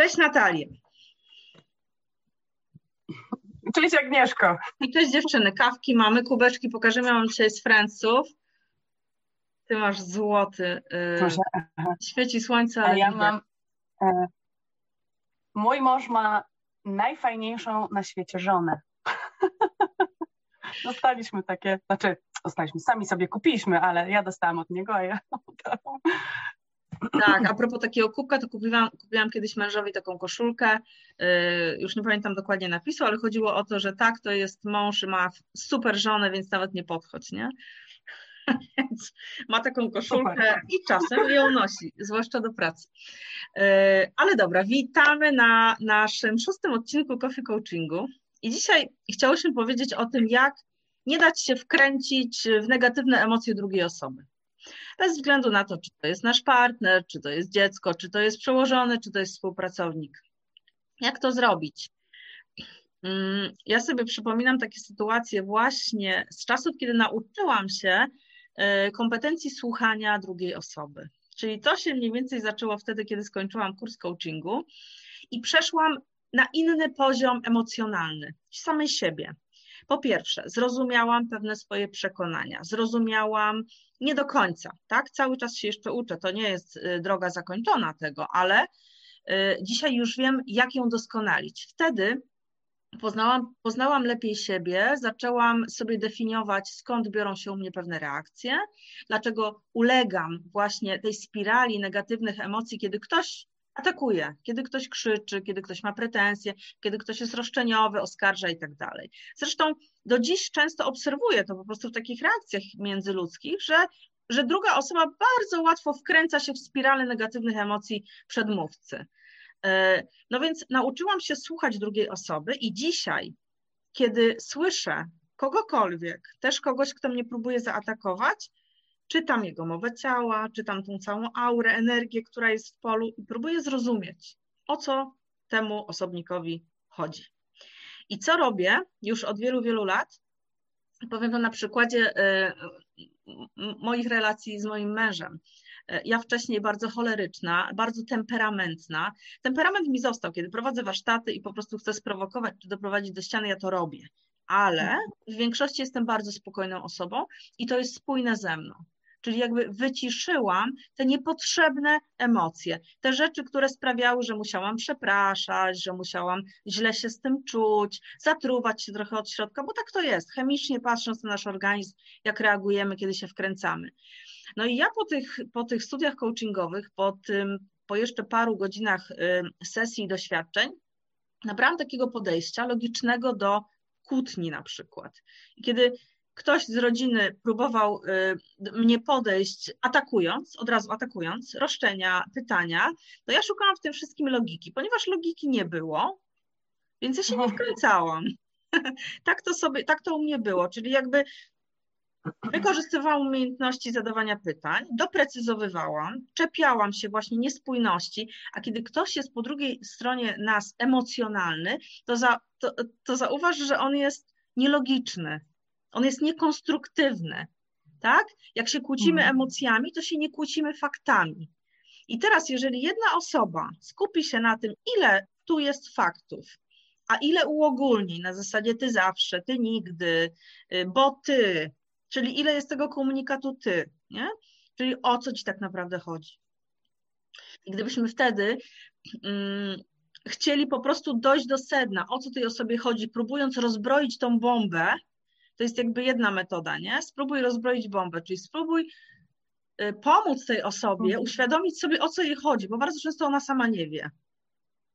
Cześć Natalia. Cześć Agnieszko. I cześć dziewczyny. Kawki mamy, kubeczki pokażemy. Mam dzisiaj z Franców. Ty masz złoty. Proszę. Świeci słońce, ale A ja mam... E, mój mąż ma najfajniejszą na świecie żonę. Dostaliśmy takie, znaczy dostaliśmy, sami sobie kupiliśmy, ale ja dostałam od niego, a ja tak, a propos takiego kubka, to kupiłam, kupiłam kiedyś mężowi taką koszulkę, yy, już nie pamiętam dokładnie napisu, ale chodziło o to, że tak, to jest mąż, ma super żonę, więc nawet nie podchodź, nie? Więc ma taką koszulkę i czasem ją nosi, zwłaszcza do pracy. Yy, ale dobra, witamy na naszym szóstym odcinku Coffee Coachingu i dzisiaj chciałyśmy powiedzieć o tym, jak nie dać się wkręcić w negatywne emocje drugiej osoby bez względu na to, czy to jest nasz partner, czy to jest dziecko, czy to jest przełożony, czy to jest współpracownik. Jak to zrobić? Mm, ja sobie przypominam takie sytuacje właśnie z czasów, kiedy nauczyłam się e, kompetencji słuchania drugiej osoby. Czyli to się mniej więcej zaczęło wtedy, kiedy skończyłam kurs coachingu i przeszłam na inny poziom emocjonalny, samej siebie. Po pierwsze, zrozumiałam pewne swoje przekonania, zrozumiałam nie do końca, tak? Cały czas się jeszcze uczę, to nie jest y, droga zakończona tego, ale y, dzisiaj już wiem, jak ją doskonalić. Wtedy poznałam, poznałam lepiej siebie, zaczęłam sobie definiować, skąd biorą się u mnie pewne reakcje, dlaczego ulegam właśnie tej spirali negatywnych emocji, kiedy ktoś atakuje, kiedy ktoś krzyczy, kiedy ktoś ma pretensje, kiedy ktoś jest roszczeniowy, oskarża i tak dalej. Zresztą do dziś często obserwuję to po prostu w takich reakcjach międzyludzkich, że, że druga osoba bardzo łatwo wkręca się w spiralę negatywnych emocji przedmówcy. E, no więc nauczyłam się słuchać drugiej osoby i dzisiaj, kiedy słyszę kogokolwiek, też kogoś, kto mnie próbuje zaatakować, czytam jego mowę ciała, czytam tą całą aurę, energię, która jest w polu i próbuję zrozumieć, o co temu osobnikowi chodzi. I co robię już od wielu, wielu lat? Powiem to na przykładzie e, moich relacji z moim mężem. E, ja wcześniej bardzo choleryczna, bardzo temperamentna. Temperament mi został, kiedy prowadzę warsztaty i po prostu chcę sprowokować czy doprowadzić do ściany, ja to robię. Ale w większości jestem bardzo spokojną osobą i to jest spójne ze mną czyli jakby wyciszyłam te niepotrzebne emocje, te rzeczy, które sprawiały, że musiałam przepraszać, że musiałam źle się z tym czuć, zatruwać się trochę od środka, bo tak to jest, chemicznie patrząc na nasz organizm, jak reagujemy, kiedy się wkręcamy. No i ja po tych, po tych studiach coachingowych, po tym, po jeszcze paru godzinach y, sesji i doświadczeń, nabrałam takiego podejścia logicznego do kłótni na przykład. I kiedy ktoś z rodziny próbował y, mnie podejść, atakując, od razu atakując, roszczenia, pytania, to ja szukałam w tym wszystkim logiki, ponieważ logiki nie było, więc ja się nie wkręcałam. tak to sobie, tak to u mnie było, czyli jakby wykorzystywałam umiejętności zadawania pytań, doprecyzowywałam, czepiałam się właśnie niespójności, a kiedy ktoś jest po drugiej stronie nas emocjonalny, to, za, to, to zauważ, że on jest nielogiczny, on jest niekonstruktywny, tak? Jak się kłócimy mhm. emocjami, to się nie kłócimy faktami. I teraz, jeżeli jedna osoba skupi się na tym, ile tu jest faktów, a ile uogólni na zasadzie ty zawsze, ty nigdy, y, bo ty, czyli ile jest tego komunikatu ty, nie? Czyli o co ci tak naprawdę chodzi. I gdybyśmy wtedy mm, chcieli po prostu dojść do sedna, o co tej osobie chodzi, próbując rozbroić tą bombę, to jest jakby jedna metoda, nie? Spróbuj rozbroić bombę, czyli spróbuj y, pomóc tej osobie, mhm. uświadomić sobie, o co jej chodzi, bo bardzo często ona sama nie wie.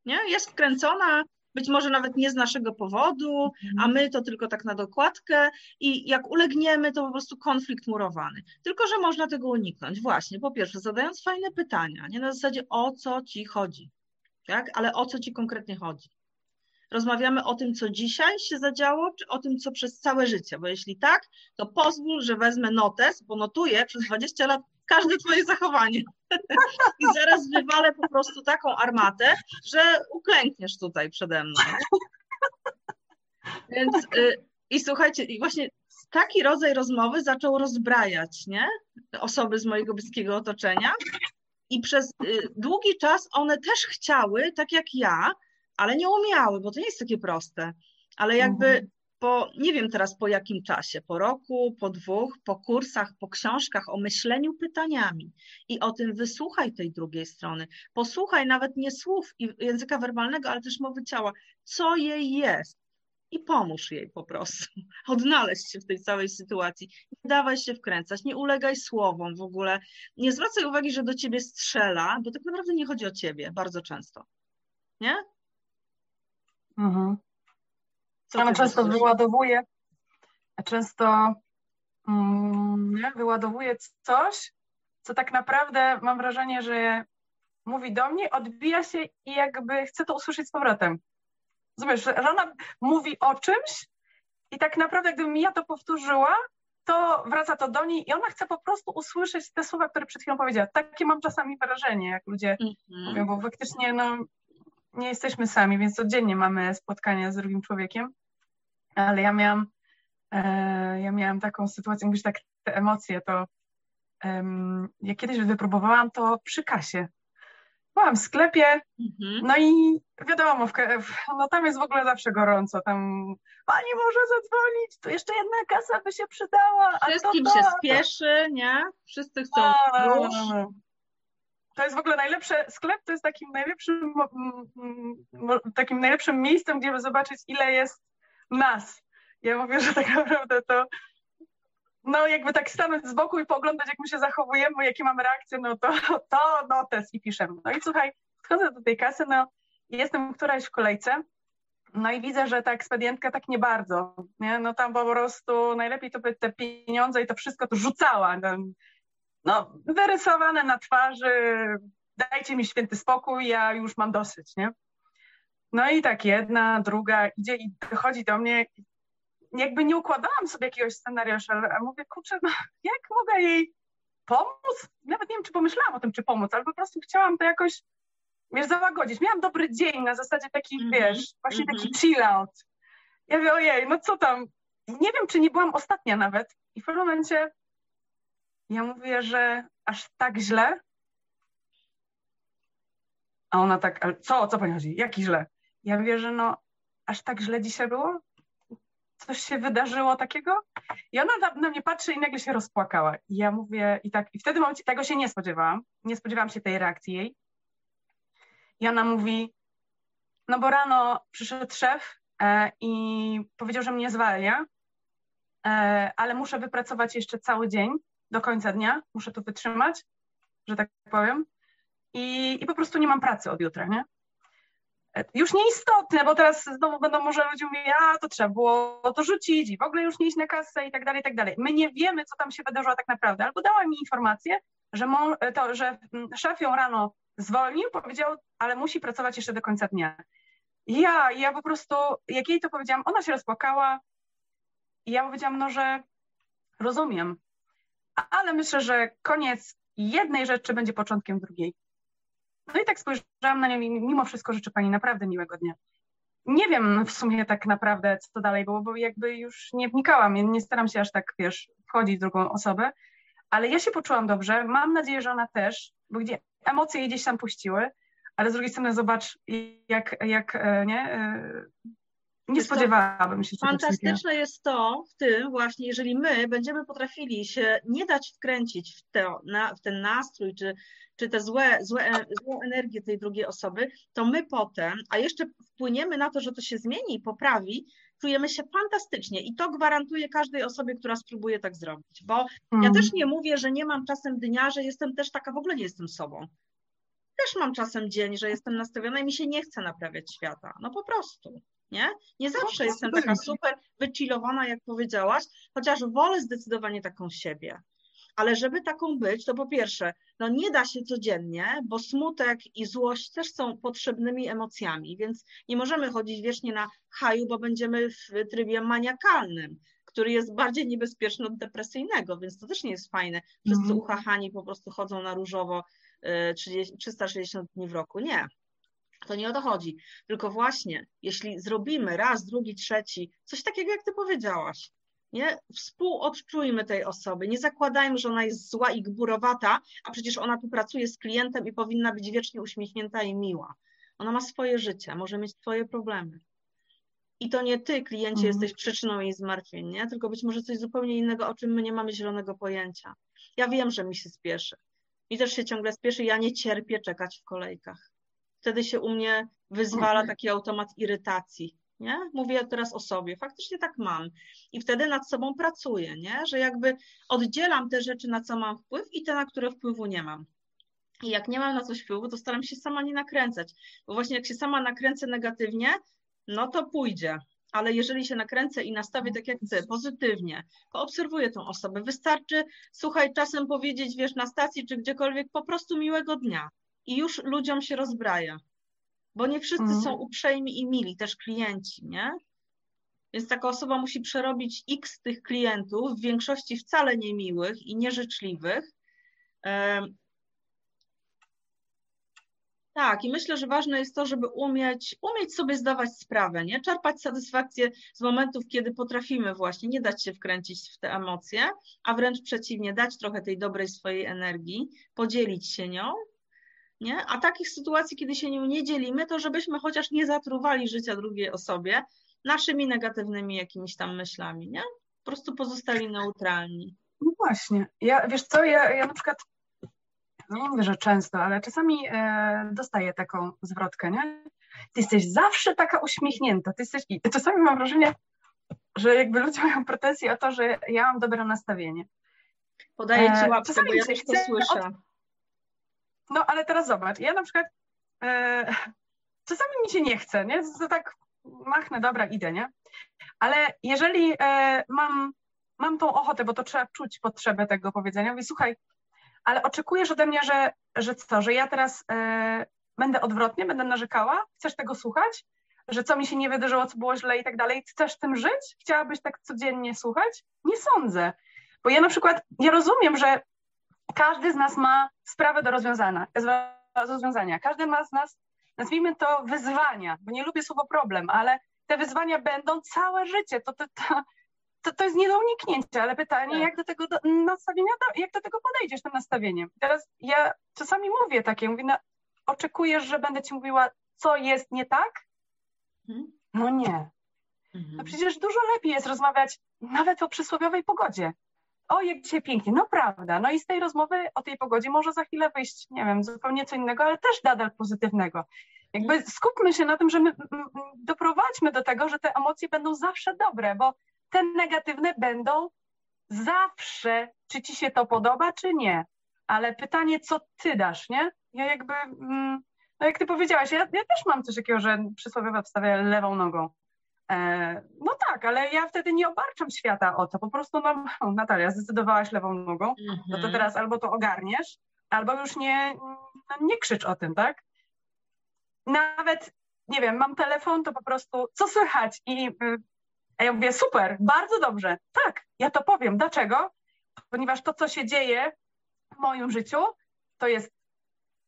Nie? Jest wkręcona, być może nawet nie z naszego powodu, mhm. a my to tylko tak na dokładkę i jak ulegniemy, to po prostu konflikt murowany. Tylko, że można tego uniknąć właśnie, po pierwsze, zadając fajne pytania, nie na zasadzie o co ci chodzi, tak? ale o co ci konkretnie chodzi rozmawiamy o tym, co dzisiaj się zadziało, czy o tym, co przez całe życie? Bo jeśli tak, to pozwól, że wezmę notes, bo notuję przez 20 lat każde twoje zachowanie. I zaraz wywalę po prostu taką armatę, że uklękniesz tutaj przede mną. Więc y, i słuchajcie, i właśnie taki rodzaj rozmowy zaczął rozbrajać, nie? Osoby z mojego bliskiego otoczenia. I przez y, długi czas one też chciały, tak jak ja, ale nie umiały, bo to nie jest takie proste. Ale jakby mhm. po, nie wiem teraz po jakim czasie, po roku, po dwóch, po kursach, po książkach o myśleniu pytaniami i o tym wysłuchaj tej drugiej strony. Posłuchaj nawet nie słów i języka werbalnego, ale też mowy ciała, co jej jest i pomóż jej po prostu odnaleźć się w tej całej sytuacji. Nie dawaj się wkręcać, nie ulegaj słowom w ogóle. Nie zwracaj uwagi, że do ciebie strzela, bo tak naprawdę nie chodzi o ciebie bardzo często. Nie? Mhm. Ona często myślisz? wyładowuje, często mm, nie, wyładowuje coś, co tak naprawdę mam wrażenie, że mówi do mnie, odbija się i jakby chce to usłyszeć z powrotem. Rozumiesz, że ona mówi o czymś i tak naprawdę gdybym ja to powtórzyła, to wraca to do niej i ona chce po prostu usłyszeć te słowa, które przed chwilą powiedziała. Takie mam czasami wrażenie, jak ludzie mm-hmm. mówią, bo faktycznie no, nie jesteśmy sami, więc codziennie mamy spotkania z drugim człowiekiem, ale ja miałam, e, ja miałam taką sytuację, mówisz tak, te emocje, to um, ja kiedyś wypróbowałam to przy kasie. Byłam w sklepie, mhm. no i wiadomo, w, no tam jest w ogóle zawsze gorąco, tam pani może zadzwonić, tu jeszcze jedna kasa by się przydała. Wszystkim to, to, się spieszy, nie? Wszyscy chcą a, już. To jest w ogóle najlepsze, sklep to jest takim najlepszym, takim najlepszym miejscem, gdzie zobaczyć ile jest nas. Ja mówię, że tak naprawdę to no jakby tak stanąć z boku i pooglądać, jak my się zachowujemy, jakie mamy reakcje, no to, to notes i piszemy. No i słuchaj, wchodzę do tej kasy, no jestem któraś w kolejce, no i widzę, że ta ekspedientka tak nie bardzo, nie? No tam po prostu najlepiej to by te pieniądze i to wszystko to rzucała, no, no wyrysowane na twarzy, dajcie mi święty spokój, ja już mam dosyć, nie? No i tak jedna, druga idzie i dochodzi do mnie jakby nie układałam sobie jakiegoś scenariusza, ale mówię, kurczę, no, jak mogę jej pomóc? Nawet nie wiem, czy pomyślałam o tym, czy pomóc, ale po prostu chciałam to jakoś, wiesz, załagodzić. Miałam dobry dzień na zasadzie taki, mm -hmm. wiesz, właśnie mm -hmm. taki mhm. chill out. Ja mówię, ojej, no co tam? Nie wiem, czy nie byłam ostatnia nawet. I w pewnym momencie ja mówię, że aż tak źle. A ona tak, ale co, co pani chodzi? Jaki źle? Ja mówię, że no, aż tak źle dzisiaj było? coś się wydarzyło takiego? I ona na, na, mnie patrzy i nagle się rozpłakała. I ja mówię, i tak, i wtedy momencie tego się nie spodziewałam. Nie spodziewałam się tej reakcji jej. I ona mówi, no bo rano przyszedł szef e, i powiedział, że mnie zwalnia, e, ale muszę wypracować jeszcze cały dzień do końca dnia, muszę to wytrzymać, że tak powiem. I, i po prostu nie mam pracy od jutra, nie? już nieistotne, bo teraz znowu będą może ludzie mówić, a to trzeba było to rzucić i w ogóle już nie iść na kasę i tak dalej, i tak dalej. My nie wiemy, co tam się wydarzyło tak naprawdę, albo dała mi informację, że, to, że mm, szef ją rano zwolnił, powiedział, ale musi pracować jeszcze do końca dnia. Ja, ja po prostu, jak jej to powiedziałam, ona się rozpłakała i ja powiedziałam, no, że rozumiem, ale myślę, że koniec jednej rzeczy będzie początkiem drugiej. No i tak spojrzałam na nią i mimo wszystko życzę pani naprawdę miłego dnia. Nie wiem w sumie tak naprawdę, co dalej było, bo jakby już nie wnikałam, nie staram się aż tak, wiesz, wchodzić w drugą osobę, ale ja się poczułam dobrze, mam nadzieję, że ona też, bo gdzie emocje jej gdzieś tam puściły, ale z drugiej strony zobacz, jak, jak e, nie, nie spodziewałabym się. Fantastyczne jest to w tym właśnie, jeżeli my będziemy potrafili się nie dać wkręcić w, te, na, w ten nastrój, czy, czy te złe, złe, złe energię tej drugiej osoby, to my potem, a jeszcze wpłyniemy na to, że to się zmieni i poprawi, czujemy się fantastycznie i to gwarantuję każdej osobie, która spróbuje tak zrobić, bo mm. ja też nie mówię, że nie mam czasem dnia, że jestem też taka, w ogóle nie jestem sobą. Też mam czasem dzień, że jestem nastawiona i mi się nie chce naprawiać świata. No po prostu nie? Nie zawsze jestem taka super wychillowana, jak powiedziałaś, chociaż wolę zdecydowanie taką siebie. Ale żeby taką być, to po pierwsze, no nie da się codziennie, bo smutek i złość też są potrzebnymi emocjami, więc nie możemy chodzić wiecznie na haju, bo będziemy w trybie maniakalnym, który jest bardziej niebezpieczny od depresyjnego, więc to też nie jest fajne. Wszyscy mm. uchachani po prostu chodzą na różowo 30, y, 360 dni w roku. Nie, to nie o to chodzi. Tylko właśnie, jeśli zrobimy raz, drugi, trzeci, coś takiego, jak ty powiedziałaś, Nie? Współodczujmy tej osoby. Nie zakładajmy, że ona jest zła i gburowata, a przecież ona tu pracuje z klientem i powinna być wiecznie uśmiechnięta i miła. Ona ma swoje życie, może mieć swoje problemy. I to nie ty, kliencie, mhm. jesteś przyczyną jej zmartwień, nie? tylko być może coś zupełnie innego, o czym my nie mamy zielonego pojęcia. Ja wiem, że mi się spieszy. Mi też się ciągle spieszy, ja nie cierpię czekać w kolejkach. Wtedy się u mnie wyzwala mhm. taki automat irytacji. Nie? Mówię teraz o sobie, faktycznie tak mam. I wtedy nad sobą pracuję, nie? że jakby oddzielam te rzeczy, na co mam wpływ i te, na które wpływu nie mam. I jak nie mam na coś wpływu, to staram się sama nie nakręcać, bo właśnie jak się sama nakręcę negatywnie, no to pójdzie. Ale jeżeli się nakręcę i nastawię tak jak chcę, pozytywnie, poobserwuję tą osobę, wystarczy, słuchaj, czasem powiedzieć, wiesz, na stacji czy gdziekolwiek, po prostu miłego dnia. I już ludziom się rozbraja. Bo nie wszyscy mhm. są uprzejmi i mili, też klienci, nie? Więc taka osoba musi przerobić x tych klientów, w większości wcale niemiłych i nieżyczliwych, tak, i myślę, że ważne jest to, żeby umieć, umieć sobie zdawać sprawę, nie? Czerpać satysfakcję z momentów, kiedy potrafimy właśnie nie dać się wkręcić w te emocje, a wręcz przeciwnie, dać trochę tej dobrej swojej energii, podzielić się nią, nie? A takich sytuacji, kiedy się nią nie dzielimy, to żebyśmy chociaż nie zatruwali życia drugiej osobie naszymi negatywnymi jakimiś tam myślami, nie? Po prostu pozostali neutralni. No właśnie. Ja, wiesz co, ja, ja na przykład no nie mówię, że często, ale czasami e, dostaję taką zwrotkę, nie? Ty jesteś zawsze taka uśmiechnięta, ty jesteś... I czasami mam wrażenie, że jakby ludzie mają pretensje o to, że ja mam dobre nastawienie. Podaję ci e, łapkę, czasami bo ja też to słyszę. Od... No, ale teraz zobacz, ja na przykład e, czasami mi się nie chce, nie? To tak machnę, dobra, idę, nie? Ale jeżeli e, mam, mam tą ochotę, bo to trzeba czuć potrzebę tego powiedzenia, mówię, słuchaj, ale oczekujesz ode mnie, że, że co, że ja teraz e, będę odwrotnie, będę narzekała? Chcesz tego słuchać? Że co mi się nie wydarzyło, co było źle i tak dalej? Chcesz tym żyć? Chciałabyś tak codziennie słuchać? Nie sądzę. Bo ja na przykład, ja rozumiem, że każdy z nas ma sprawę do rozwiązania. Do rozwiązania. Każdy ma z nas, nazwijmy to wyzwania, bo nie lubię słowa problem, ale te wyzwania będą całe życie. To, to, to, to, to jest nie do uniknięcia, ale pytanie, tak. jak do tego do, nastawienia, jak do tego podejdziesz tym nastawieniem. Teraz ja czasami mówię takie, mówię, no, oczekujesz, że będę ci mówiła, co jest nie tak? Mhm. No nie. Mhm. No przecież dużo lepiej jest rozmawiać nawet o przysłowiowej pogodzie. O, jak dzisiaj pięknie, no prawda. No i z tej rozmowy o tej pogodzie może za chwilę wyjść, nie wiem, zupełnie co innego, ale też nadal pozytywnego. Jakby mhm. skupmy się na tym, że my doprowadźmy do tego, że te emocje będą zawsze dobre, bo te negatywne będą zawsze, czy ci się to podoba, czy nie. Ale pytanie, co ty dasz, nie? Ja jakby, mm, no jak ty powiedziałaś, ja, ja też mam coś takiego, że przysłowiowo wstawię lewą nogą. E, no tak, ale ja wtedy nie obarczam świata o to. Po prostu, no, Natalia, zdecydowałaś lewą nogą, mhm. no to teraz albo to ogarniesz, albo już nie, no, nie krzycz o tym, tak? Nawet, nie wiem, mam telefon, to po prostu, co słychać? I y, a ja mówię, super, bardzo dobrze. Tak, ja to powiem. Dlaczego? Ponieważ to, co się dzieje w moim życiu, to jest,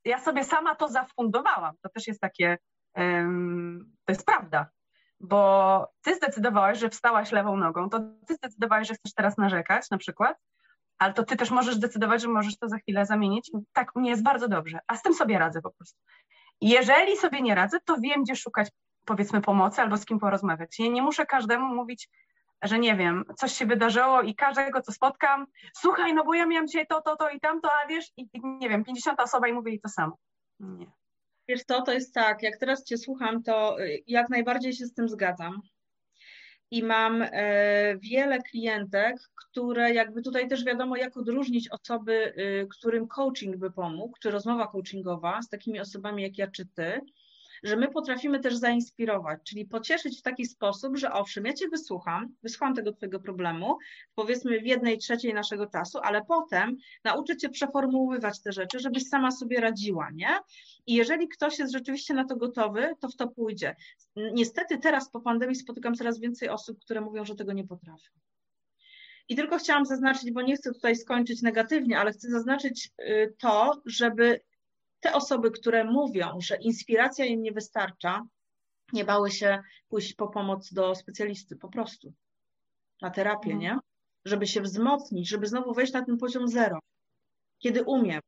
ja sobie sama to zafundowałam. To też jest takie, um, to jest prawda. Bo ty zdecydowałaś, że wstałaś lewą nogą, to ty zdecydowałaś, że chcesz teraz narzekać na przykład, ale to ty też możesz zdecydować, że możesz to za chwilę zamienić. Tak, mnie jest bardzo dobrze, a z tym sobie radzę po prostu. Jeżeli sobie nie radzę, to wiem, gdzie szukać powiedzmy pomocy albo z kim porozmawiać. Ja nie muszę każdemu mówić, że nie wiem, coś się wydarzyło i każdego, co spotkam, słuchaj, no bo ja miałam dzisiaj to, to, to i tamto, a wiesz, i, i nie wiem, 50 osoba i mówię jej to samo. Nie. Wiesz co, to jest tak, jak teraz Cię słucham, to y, jak najbardziej się z tym zgadzam. I mam e, wiele klientek, które jakby tutaj też wiadomo, jak odróżnić osoby, y, którym coaching by pomógł, czy rozmowa coachingowa z takimi osobami jak ja czy Ty, że my potrafimy też zainspirować, czyli pocieszyć w taki sposób, że owszem, ja Cię wysłucham, wysłucham tego Twojego problemu, powiedzmy w jednej trzeciej naszego czasu, ale potem nauczę Cię przeformułowywać te rzeczy, żebyś sama sobie radziła, nie? I jeżeli ktoś jest rzeczywiście na to gotowy, to w to pójdzie. Niestety teraz po pandemii spotykam coraz więcej osób, które mówią, że tego nie potrafią. I tylko chciałam zaznaczyć, bo nie chcę tutaj skończyć negatywnie, ale chcę zaznaczyć y, to, żeby te osoby, które mówią, że inspiracja im nie wystarcza, nie bały się pójść po pomoc do specjalisty, po prostu. na terapię, mhm. nie? Żeby się wzmocnić, żeby znowu wejść na ten poziom zero, kiedy umiem.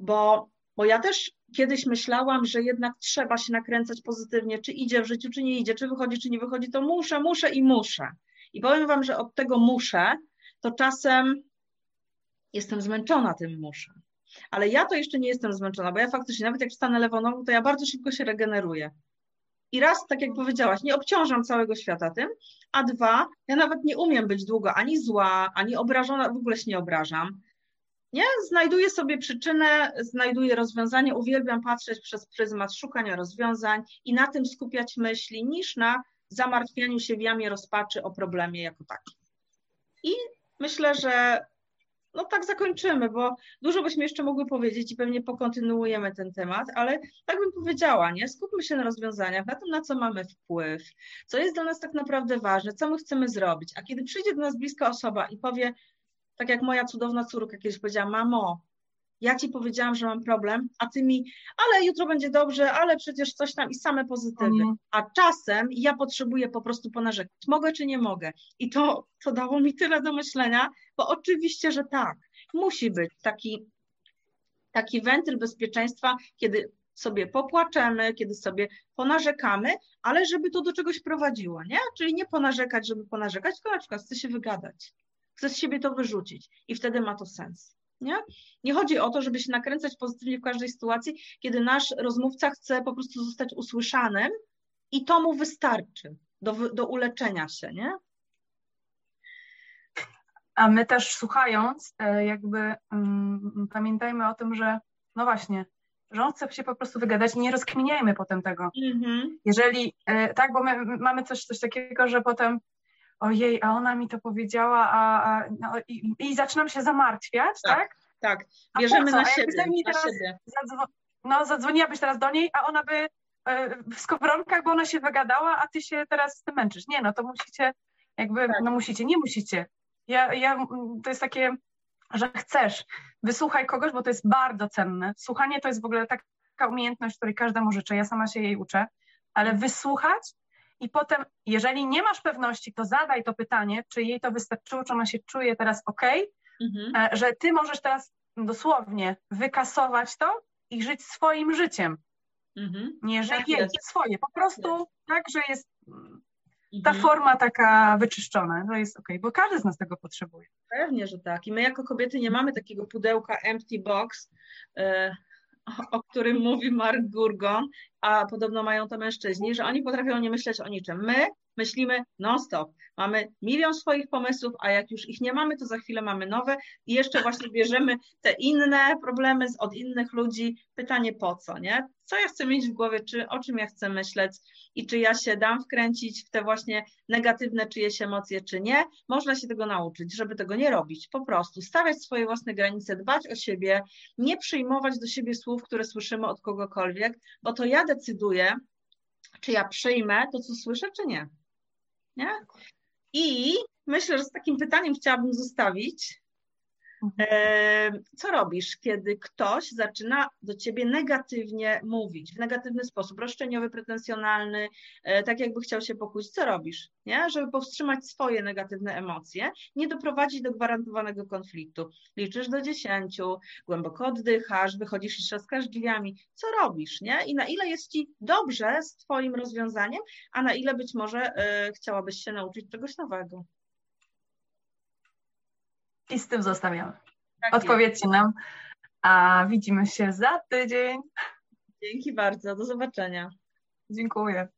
Bo, bo ja też kiedyś myślałam, że jednak trzeba się nakręcać pozytywnie, czy idzie w życiu, czy nie idzie, czy wychodzi, czy nie wychodzi, to muszę, muszę i muszę. I powiem Wam, że od tego muszę, to czasem jestem zmęczona tym muszę. Ale ja to jeszcze nie jestem zmęczona, bo ja faktycznie, nawet jak wstanę lewą nogą, to ja bardzo szybko się regeneruję. I raz, tak jak powiedziałaś, nie obciążam całego świata tym, a dwa, ja nawet nie umiem być długo ani zła, ani obrażona, w ogóle się nie obrażam. Nie? Znajduję sobie przyczynę, znajduję rozwiązanie, uwielbiam patrzeć przez pryzmat szukania rozwiązań i na tym skupiać myśli, niż na zamartwianiu się w jamie rozpaczy o problemie jako takim. I myślę, że no tak zakończymy, bo dużo byśmy jeszcze mogły powiedzieć i pewnie pokontynuujemy ten temat, ale tak bym powiedziała, nie? Skupmy się na rozwiązaniach, na tym, na co mamy wpływ, co jest dla nas tak naprawdę ważne, co my chcemy zrobić. A kiedy przyjdzie do nas bliska osoba i powie, tak jak moja cudowna córka kiedyś powiedziała, mamo, ja ci powiedziałam, że mam problem, a ty mi, ale jutro będzie dobrze, ale przecież coś tam i same pozytywy. Mm. A czasem ja potrzebuję po prostu ponarzekać, mogę czy nie mogę. I to, to dało mi tyle do myślenia, bo oczywiście, że tak. Musi być taki, taki wentyl bezpieczeństwa, kiedy sobie popłaczemy, kiedy sobie ponarzekamy, ale żeby to do czegoś prowadziło, nie? Czyli nie ponarzekać, żeby ponarzekać, tylko na przykład chce się wygadać, chce z siebie to wyrzucić i wtedy ma to sens. Nie? nie chodzi o to, żeby się nakręcać pozytywnie w każdej sytuacji, kiedy nasz rozmówca chce po prostu zostać usłyszanym i to mu wystarczy do, do uleczenia się, nie? A my też słuchając, e, jakby um, pamiętajmy o tym, że no właśnie, że on chce się po prostu wygadać i nie rozkminiajmy potem tego. Mm-hmm. Jeżeli, e, tak, bo my mamy coś, coś takiego, że potem ojej, a ona mi to powiedziała, a, a no, i, i, zaczynam się zamartwiać, tak? Tak, tak. bierzemy na siebie. Teraz siebie. Zadzwo- no, zadzwoniłabyś teraz do niej, a ona by e, w skowronkach, bo ona się wygadała, a ty się teraz z tym męczysz. Nie, no to musicie, jakby, tak. no musicie, nie musicie. Ja, ja, to jest takie, że chcesz, wysłuchaj kogoś, bo to jest bardzo cenne. Słuchanie to jest w ogóle taka umiejętność, której każdemu życzę, ja sama się jej uczę, ale wysłuchać i potem, jeżeli nie masz pewności, to zadaj to pytanie, czy jej to wystarczyło, czy ona się czuje teraz ok, mhm. E, że ty możesz teraz dosłownie wykasować to i żyć swoim życiem. Mhm. Nie, że tak jej, jest. swoje. Po prostu jest. tak, że jest ta mhm. forma taka wyczyszczona, to jest ok, bo każdy z nas tego potrzebuje. Pewnie, że tak. I my jako kobiety nie mamy takiego pudełka empty box, e, o którym mówi Mark Gurgon, a podobno mają to mężczyźni, że oni potrafią nie myśleć o niczym. My myślimy non-stop. Mamy milion swoich pomysłów, a jak już ich nie mamy, to za chwilę mamy nowe i jeszcze właśnie bierzemy te inne problemy od innych ludzi. Pytanie po co, nie? Co ja chcę mieć w głowie, czy o czym ja chcę myśleć i czy ja się dam wkręcić w te właśnie negatywne czyjeś emocje, czy nie. Można się tego nauczyć, żeby tego nie robić. Po prostu stawiać swoje własne granice, dbać o siebie, nie przyjmować do siebie słów, które słyszymy od kogokolwiek, bo to ja decyduję, czy ja przyjmę to, co słyszę, czy nie. Nie? I myślę, że z takim pytaniem chciałabym zostawić. Mhm. Co robisz, kiedy ktoś zaczyna do ciebie negatywnie mówić, w negatywny sposób, roszczeniowy, pretensjonalny, e, tak jakby chciał się pokłócić? Co robisz? Nie? Żeby powstrzymać swoje negatywne emocje, nie doprowadzić do gwarantowanego konfliktu. Liczysz do dziesięciu, głęboko oddychasz, wychodzisz i trzaskasz drzwiami. Co robisz? Nie? I na ile jest ci dobrze z twoim rozwiązaniem, a na ile być może y, chciałabyś się nauczyć czegoś nowego? I z tym zostawiamy. Tak Odpowiedzcie nam, a widzimy się za tydzień. Dzięki bardzo, do zobaczenia. Dziękuję.